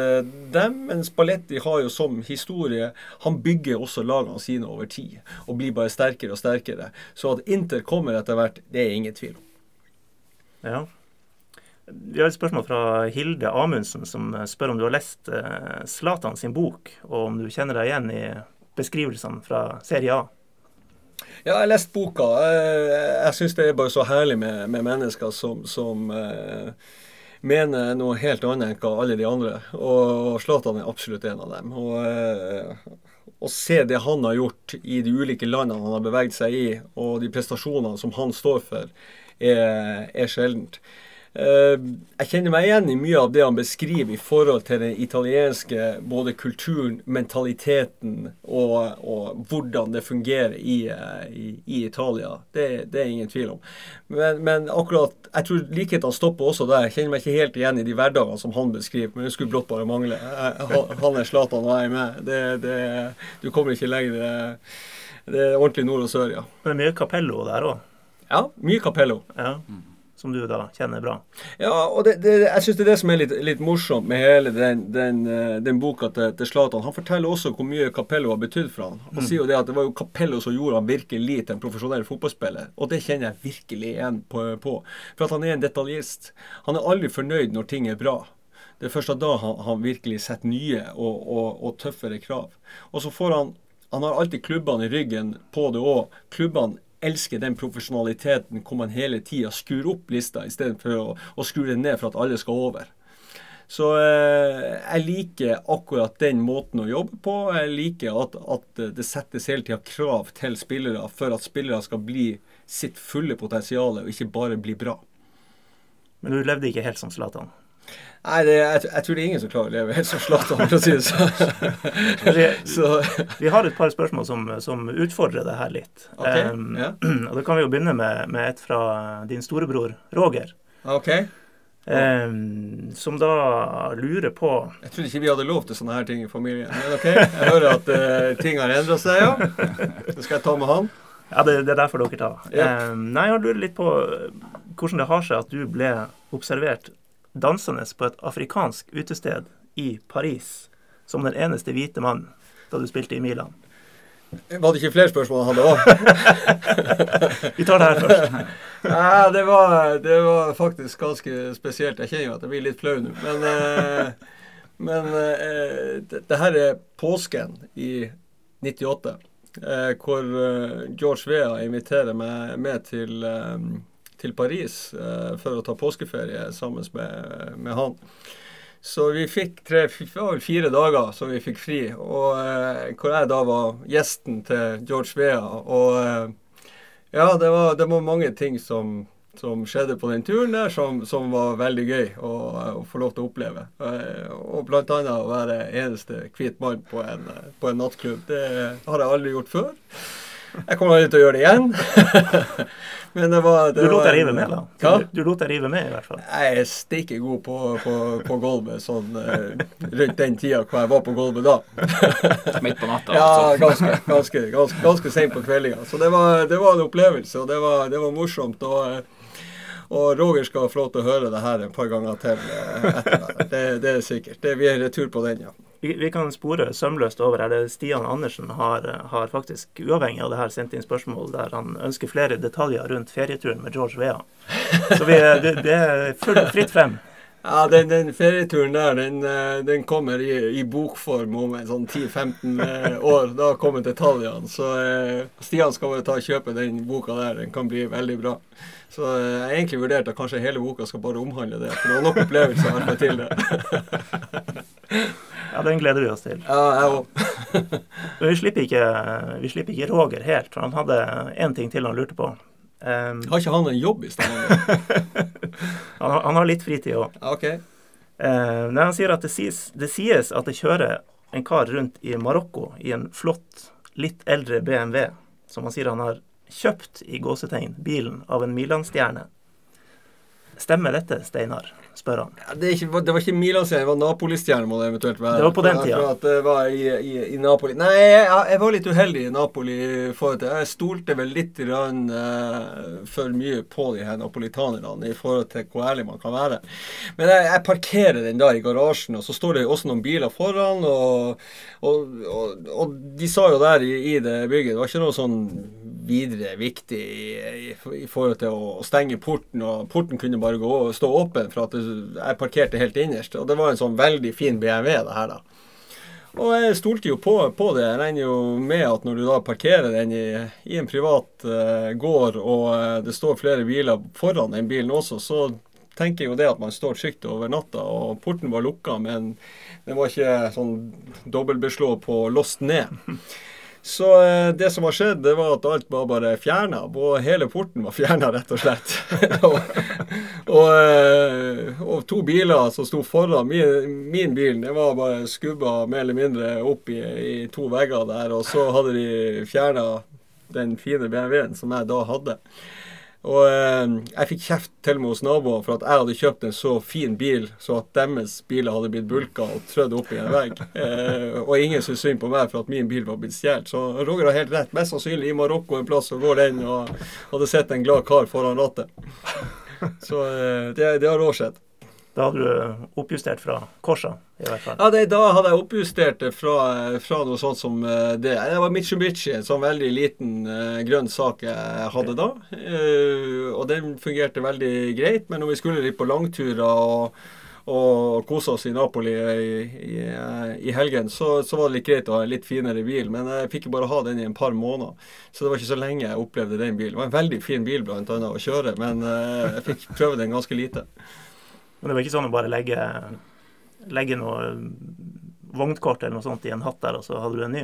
dem, men Spalletti har jo som historie Han bygger også lagene sine over tid, og blir bare sterkere og sterkere. Så at Inter kommer etter hvert, det er ingen tvil om. Ja. Vi har et spørsmål fra Hilde Amundsen, som spør om du har lest Zlatan sin bok, og om du kjenner deg igjen i beskrivelsene fra Serie A. Ja, jeg har lest boka. Jeg syns det er bare så herlig med, med mennesker som, som eh, mener noe helt annet enn hva alle de andre. Og Zlatan er absolutt en av dem. Og eh, å se det han har gjort i de ulike landene han har beveget seg i, og de prestasjonene som han står for, er, er sjeldent. Eh, jeg kjenner meg igjen i mye av det han beskriver i forhold til den italienske både kulturen, mentaliteten og, og hvordan det fungerer i, eh, i, i Italia. Det, det, er ingen tvil om. Men, men, akkurat jeg tror likhetene stopper også der. Jeg kjenner meg ikke helt igjen i de hverdagene som han beskriver, men det skulle blott bare mangle. Han er Zlatan og jeg er med. Det, det, du kommer ikke lenger. Det er ordentlig nord og sør, ja. Men mye Capello der òg? Ja, mye Capello. Ja. Som du da kjenner bra. Ja, og det, det, jeg syns det er det som er litt, litt morsomt med hele den, den, eh, den boka til, Zlatan. Han forteller også hvor mye Capello har betydd for han. Han sier jo det at det var jo Capello som gjorde han virkelig til en profesjonell fotballspiller. Og det kjenner jeg virkelig igjen på. på. For at han er en detaljist. Han er aldri fornøyd når ting er bra. Det er først da han, han virkelig setter nye og, og, og tøffere krav. Og så får han Han har alltid klubbene i ryggen på det òg. Klubbene elsker den profesjonaliteten hvor man hele tida skrur opp lista istedenfor å, å skru den ned for at alle skal over. Så eh, jeg liker akkurat den måten å jobbe på. Jeg liker at, at det settes hele tida krav til spillere for at spillere skal bli sitt fulle potensial, og ikke bare bli bra. Men du levde ikke helt som Zlatan? Nei, det, jeg, jeg, tror det er ingen som klarer å leve helt som Zlatan, for å si det sånn. Vi har et par spørsmål som, som utfordrer det her litt. Okay, um, ja. og Da kan vi jo begynne med, med et fra din storebror Roger. Okay. Um, som da lurer på Jeg trodde ikke vi hadde lov til sånne her ting i familien. Men OK, jeg hører at uh, ting har endra seg, ja. Det skal jeg ta med han. Ja, det, det er derfor dere tar. Yep. Um, nei, jeg lurer litt på hvordan det har seg at du ble observert dansende på et afrikansk utested i Paris som den eneste hvite mannen da du spilte i Milan. Var det ikke flere spørsmål han hadde òg? Vi tar det her først. Nei, det var, det var, faktisk ganske spesielt. Jeg kjenner jo at jeg blir litt flau nå. Men, eh, men eh, det, det, her er påsken i 98, eh, hvor George Vea inviterer meg med til til Paris eh, for å ta påskeferie sammen med, med, han. Så vi fikk tre, fire dager som vi fikk fri, og eh, hvor jeg da var gjesten til George Vea. Og eh, ja, det var, det var, mange ting som, som skjedde på den turen der som, som var veldig gøy å, å, få lov til å oppleve. Eh, og bl.a. å være eneste hvit mann på en, på en nattklubb. Det har jeg aldri gjort før. Jeg kommer aldri til å gjøre det igjen. Men det var, det du lot deg rive med, da? Hva? Du, du lot deg rive med, i hvert fall? Jeg er steike god på, på, på, gulvet sånn uh, rundt den tida hvor jeg var på gulvet da. Midt på natta? Ja, altså. ganske, ganske, ganske, ganske sent på kveldinga. Så det var, det var, en opplevelse, og det var, det var morsomt. og uh, og Roger skal få lov til å høre det her en par ganger til uh, etter det. Det, er sikkert. Det, vi er retur på den, ja. Vi, vi, kan spore sømløst over her. Det Stian Andersen har, har, faktisk, uavhengig av det her, sendt inn spørsmål der han ønsker flere detaljer rundt ferieturen med George Vea. Så vi, det, det, er fullt fritt frem. Ja, den, den, ferieturen der, den, eh, den kommer i, i, bokform om en sånn 10-15 eh, år. Da kommer detaljene. Så eh, Stian skal bare ta og kjøpe den boka der. Den kan bli veldig bra. Så eh, jeg har egentlig vurdert at kanskje hele boka skal bare omhandle det. For det var nok opplevelser til det. Ja, den gleder vi oss til. Ja, jeg òg. Men vi slipper, ikke, vi slipper ikke Roger helt, for han hadde én ting til han lurte på. Um, har ikke han en jobb i stedet? han, han, har litt fritid òg. Okay. Uh, han sier at det sies, det sies at det kjører en kar rundt i Marokko i en flott, litt eldre BMW, som han sier han har kjøpt i gåsetegn bilen av en Milan-stjerne. Stemmer dette, Steinar? Spør han. Ja, det, ikke, det, var ikke Milan-serien, det var Napoli-stjerne må det eventuelt være. Det var på den tida. Det var i, i, i Napoli. Nei, jeg, jeg, var litt uheldig i Napoli forhold til Jeg stolte vel litt rann, uh, for mye på de her napolitanerne i forhold til hvor ærlig man kan være. Men jeg, jeg, parkerer den da i garasjen, og så står det også noen biler foran. Og, og, og, og de sa jo der i, i det bygget Det var ikke noe sånn videre viktig i, i, i, forhold til å stenge porten. og Porten kunne bare gå, stå åpen, for at jeg parkerte helt innerst. Og det var en sånn veldig fin BMW, det her, da. Og jeg stolte jo på, på, det. Jeg regner jo med at når du da parkerer den i, i en privat uh, gård, og uh, det står flere biler foran den bilen også, så tenker jeg jo det at man står trygt over natta. Og porten var lukka, men den var ikke sånn dobbeltbeslå på låst ned. Så eh, det som har skjedd, det var at alt var bare fjerna. Hele porten var fjerna, rett og slett. og, og, eh, og, to biler som sto foran min, min bil, det var bare skubba mer eller mindre opp i, i to vegger der. Og så hadde de fjerna den fine BMW-en som jeg da hadde. Og eh, jeg fikk kjeft til med hos naboene for at jeg hadde kjøpt en så fin bil så at deres biler hadde blitt bulka og trødd opp i en vegg. Eh, og ingen syntes synd på meg for at min bil var blitt stjålet. Så Roger har helt rett. Mest sannsynlig i Marokko en plass så går den og hadde sett en glad kar foran rattet. Så eh, det, det har òg skjedd. Da hadde du oppjustert fra korsa, i hvert fall. Ja, det, Da hadde jeg oppjustert det fra, fra noe sånt som eh, det. Det var Mitsubishi, en sånn veldig liten grønn sak jeg hadde da. Og den fungerte veldig greit, men når vi skulle litt på langturer og, og kose oss i Napoli i, i, i helgen, så, så, var det litt greit å ha en litt finere bil. Men jeg fikk bare ha den i en par måneder, så det var ikke så lenge jeg opplevde den bilen. Det var en veldig fin bil blant annet å kjøre, men jeg fikk prøve den ganske lite. Men det var ikke sånn å bare legge, legge noe vognkort eller noe sånt i en hatt der, og så hadde du en ny?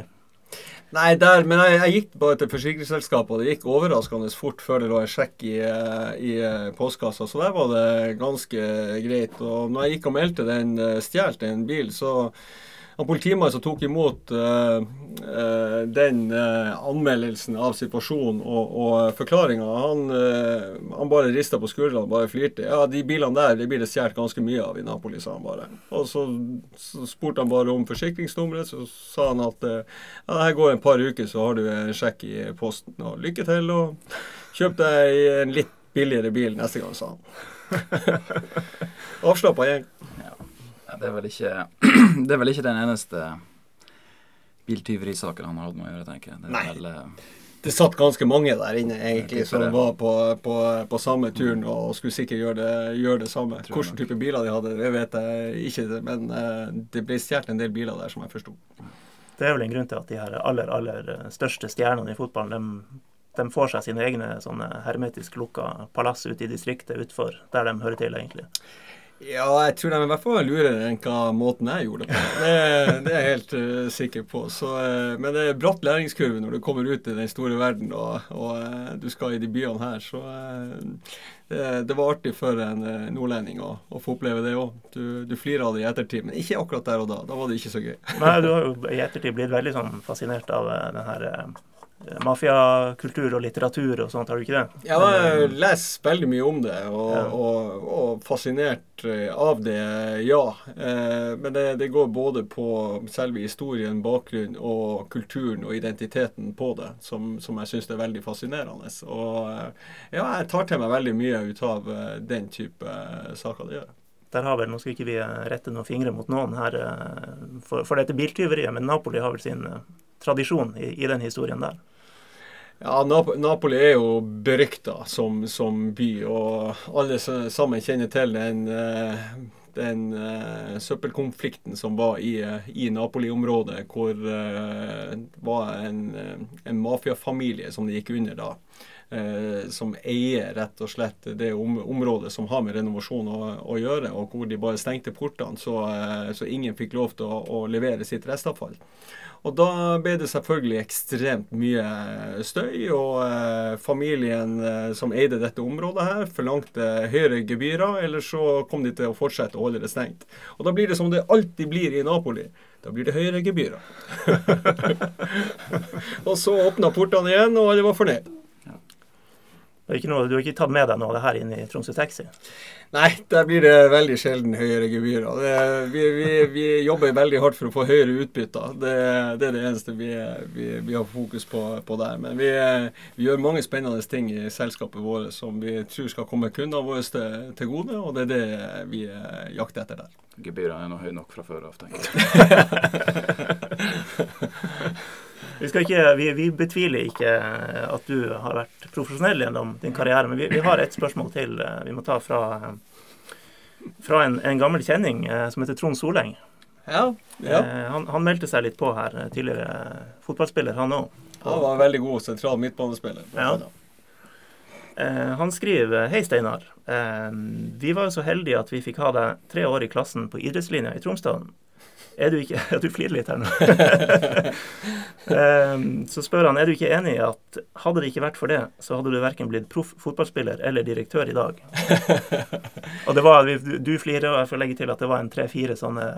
Nei, der, men jeg, jeg gikk bare til forsikringsselskapet, og det gikk overraskende fort før det lå en sjekk i, i postkassa. Så der var det ganske greit. Og når jeg gikk og meldte den stjålet, en bil, så han Politimannen som tok imot uh, uh, den uh, anmeldelsen av situasjonen og, og forklaringa, han, han, bare rista på skuldrene og bare flirte. Ja, de bilene der det blir det stjålet ganske mye av i Napoli, sa han bare. Og så, så spurte han bare om forsikringsnummeret. Så sa han at ja, her går en par uker, så har du en sjekk i posten. Og lykke til, og kjøp deg en litt billigere bil neste gang, sa han. Avslappa gjeng. Ja. Det er vel ikke, det er vel ikke den eneste biltyverisaken han har hatt med å gjøre, tenker jeg. Det, Nei. Vel, uh, det satt ganske mange der inne egentlig som var på, på, på, samme turen og skulle sikkert gjøre det, gjøre det samme. Hvilken type biler de hadde, det vet jeg ikke, men uh, det ble stjålet en del biler der, som jeg forsto. Det er vel en grunn til at de her aller, aller største stjernene i fotballen, de, de får seg sine egne sånne hermetisk lukka palass ute i distriktet utfor, der de hører til, egentlig. Ja, jeg tror de er i hvert fall lurere enn hva måten jeg gjorde det på. Det, det er jeg helt uh, sikker på. Så, uh, men det er bratt læringskurve når du kommer ut i den store verden og, og uh, du skal i de byene her. Så det, det, var artig for en nordlending å, å, få oppleve det òg. Du, du flirer av det i ettertid, men ikke akkurat der og da. Da var det ikke så gøy. Nei, du har jo i ettertid blitt veldig sånn fascinert av den her mafiakultur og litteratur og sånt, har du ikke det? Ja, jeg har lest veldig mye om det, og, ja. og, og fascinert eh, av det, ja. Eh, men det, det, går både på selve historien, bakgrunnen og kulturen og identiteten på det, som, som jeg syns er veldig fascinerende. Og eh, ja, jeg tar til meg veldig mye ut av den type saker det gjør. Der har vel, Nå skal ikke vi rette noen fingre mot noen her for, for dette biltyveriet, men Napoli har vel sin tradisjon i, i den historien der. Ja, Nap Napoli er jo berykta som, som, by, og alle sammen kjenner til den, eh, den uh, søppelkonflikten som var i, i Napoli-området, hvor det uh, var en, en mafiafamilie som det gikk under da. Uh, som eier rett og slett det om, området som har med renovasjon å, å, gjøre, og hvor de bare stengte portene så, så ingen fikk lov til å, å levere sitt restavfall. Og da ble det selvfølgelig ekstremt mye støy, og eh, familien eh, som eide dette området her, forlangte høyere gebyrer, eller så kom de til å fortsette å holde det stengt. Og da blir det som det alltid blir i Napoli. Da blir det høyere gebyrer. og så åpna portene igjen, og alle var fornøyd. Noe, du har ikke tatt med deg noe av det her inn i Tromsø Taxi? Nei, der blir det veldig sjelden høyere gebyrer. Vi, vi, vi, jobber veldig hardt for å få høyere utbytter. Det, det er det eneste vi, vi har fokus på, på, der. Men vi, gjør mange spennende ting i selskapet vårt som vi tror skal komme kundene våre til, til, gode, og det er det vi jakter etter der. Gebyrene er nå høye nok fra før av, tenker jeg. Vi, ikke, vi, vi, betviler ikke at du har vært profesjonell gjennom din karriere, men vi, vi har et spørsmål til eh, vi må ta fra, fra en, en, gammel kjenning eh, som heter Trond Soleng. Ja, ja. Eh, han, han, meldte seg litt på her. Tidligere fotballspiller, han òg. Han var en veldig god sentral midtbanespiller. Ja. Han skriver Hei, Steinar. Vi var jo så heldige at vi fikk ha deg tre år i klassen på idrettslinja i Tromsdalen. Er du ikke Ja, du flirer litt her nå. um, så spør han er du ikke enig i at hadde det ikke vært for det, så hadde du verken blitt proff fotballspiller eller direktør i dag. og det var, Du flirer, og jeg får legge til at det var en tre-fire sånne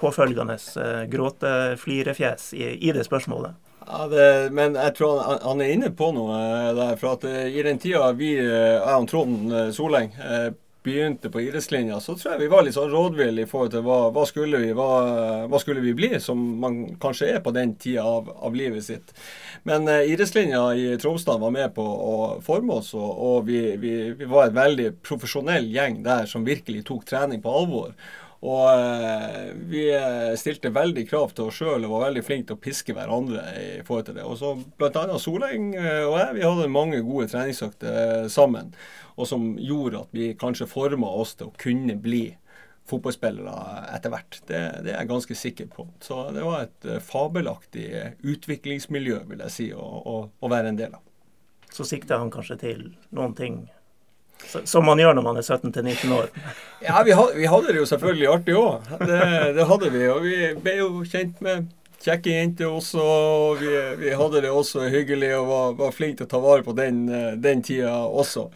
påfølgende uh, gråteflirefjes i, i det spørsmålet. Ja, det, men jeg tror han, han, er inne på noe der. For at uh, i den tida vi, jeg og Trond Soleng begynte på idrettslinja, så tror jeg vi var litt sånn rådville i forhold til hva, hva, skulle vi, hva, hva, skulle vi, bli, som man kanskje er på den tida av, av livet sitt. Men eh, idrettslinja i Tromsdal var med på å forme oss, og, og vi, vi, vi, var et veldig profesjonell gjeng der som virkelig tok trening på alvor. Og eh, vi eh, stilte veldig krav til oss sjøl og var veldig flinke til å piske hverandre i forhold til det. Og så Bl.a. Soleng eh, og jeg vi hadde mange gode treningsøkter sammen. Og som gjorde at vi kanskje forma oss til å kunne bli fotballspillere etter hvert. Det, det, er jeg ganske sikker på. Så det var et fabelaktig utviklingsmiljø, vil jeg si, å, å, å være en del av. Så sikta han kanskje til noen ting som man gjør når man er 17-19 år. Ja, vi hadde, vi hadde, det jo selvfølgelig artig òg. Det, det, hadde vi. Og vi ble jo kjent med kjekke jenter også. Og vi, vi, hadde det også hyggelig og var, var flinke til å ta vare på den, den tida også.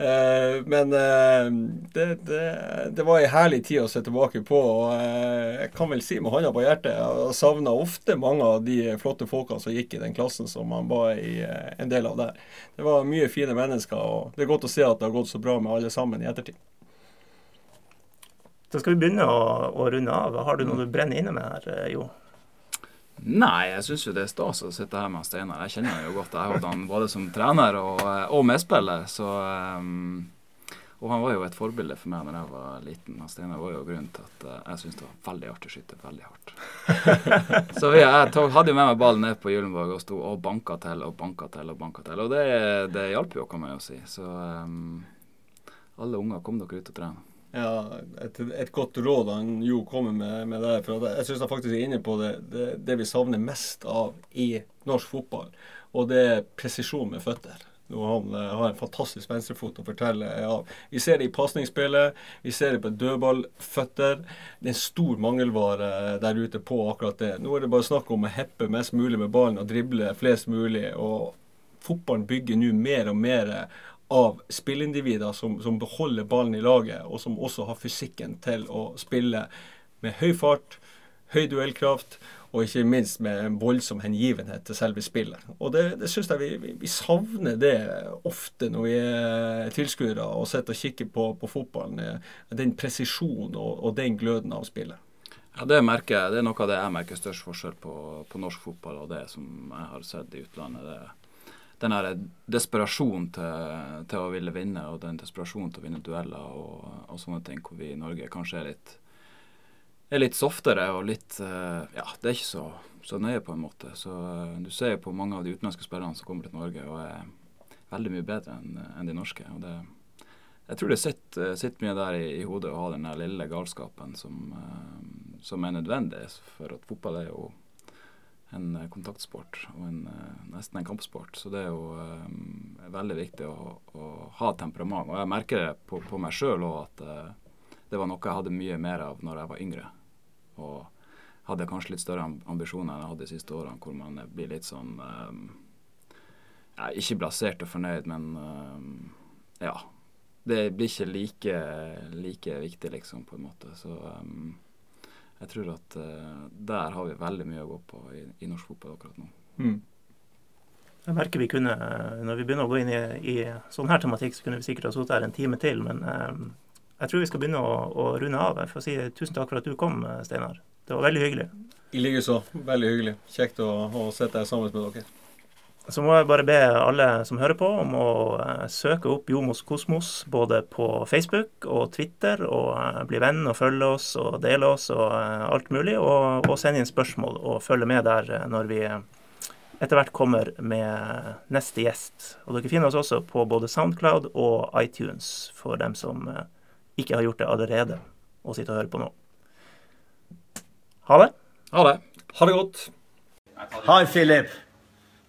Eh, men eh, det, det, det, var ei herlig tid å se tilbake på. og eh, Jeg kan vel si med hånda på hjertet jeg savna ofte mange av de flotte folkene som gikk i den klassen som man var i en del av der. Det var mye fine mennesker, og det er godt å se at det har gått så bra med alle sammen i ettertid. Så skal vi begynne å, å runde av. Har du noe du brenner inne med her, Jo? Nei, jeg syns jo det er stas å sitte her med Steinar. Jeg kjenner han jo godt. Jeg har hatt han både som trener og, og medspiller. Så, um, og han var jo et forbilde for meg da jeg var liten. Steinar var jo grunnen til at uh, jeg syntes det var veldig artig å skyte veldig hardt. så jeg tog, hadde jo med meg ballen ned på Gyllenborg og sto og banka til og banka til og banka til. Og det, det hjalp jo, kan man jo si. Så um, alle unger, kom dere ut og tren. Ja, et, et, godt råd han Jo kommer med, med der. For jeg syns han faktisk er inne på det, det, det, vi savner mest av i norsk fotball. Og det er presisjon med føtter. Nå han uh, har en fantastisk venstrefot å fortelle av. Ja, vi ser det i pasningsspillet, vi ser det på dødballføtter. Det er en stor mangelvare der ute på akkurat det. Nå er det bare snakk om å heppe mest mulig med ballen og drible flest mulig. og Fotballen bygger nå mer og mer av spillindivider som, som, beholder ballen i laget, og som også har fysikken til å spille med høy fart, høy duellkraft, og ikke minst med en voldsom hengivenhet til selve spillet. Og det, det syns jeg vi, vi, savner det ofte når vi er tilskuere og sitter og kikker på, på fotballen. Den presisjonen og, og, den gløden av spillet. Ja, Det merker. Det er noe av det jeg merker størst forskjell på, på norsk fotball og det som jeg har sett i utlandet. det er den her desperasjonen til, til, å ville vinne, og den desperasjonen til å vinne dueller og, og, sånne ting, hvor vi i Norge kanskje er litt, er litt softere og litt uh, Ja, det er ikke så, så nøye, på en måte. Så uh, du ser jo på mange av de utenlandske spillerne som kommer til Norge og er veldig mye bedre enn en de norske. og det jeg tror det sitter, sitter mye der i, i, hodet å ha den lille galskapen som, uh, som er nødvendig. For at fotball er jo en eh, kontaktsport og en, eh, nesten en kampsport. Så det er jo um, veldig viktig å, å, ha temperament. Og jeg merker det på, på meg sjøl òg at uh, det var noe jeg hadde mye mer av når jeg var yngre. Og hadde kanskje litt større ambisjoner enn jeg hadde de siste årene, hvor man blir litt sånn um, ja, Ikke blasert og fornøyd, men um, ja. Det blir ikke like, like viktig, liksom, på en måte. Så jeg tror at uh, der har vi veldig mye å gå på i, i norsk fotball akkurat nå. Mm. Jeg merker vi kunne, eh, Når vi begynner å gå inn i, i sånn her tematikk, så kunne vi sikkert ha sittet her en time til. Men um, jeg tror vi skal begynne å, å runde av. Jeg får si tusen takk for at du kom, Steinar. Det var veldig hyggelig. I likeså. Veldig hyggelig. Kjekt å, å sitte her sammen med dere. Så må jeg bare be alle som hører på, om å uh, søke opp Jomos Kosmos både på Facebook og Twitter, og uh, bli venn og følge oss og dele oss og uh, alt mulig. Og, og sende inn spørsmål og følge med der når vi etter hvert kommer med neste gjest. Og dere finner oss også på både Soundcloud og iTunes for dem som ikke har gjort det allerede og sitter og hører på nå. Ha det. Ha det. Ha det godt. Hei, Philip.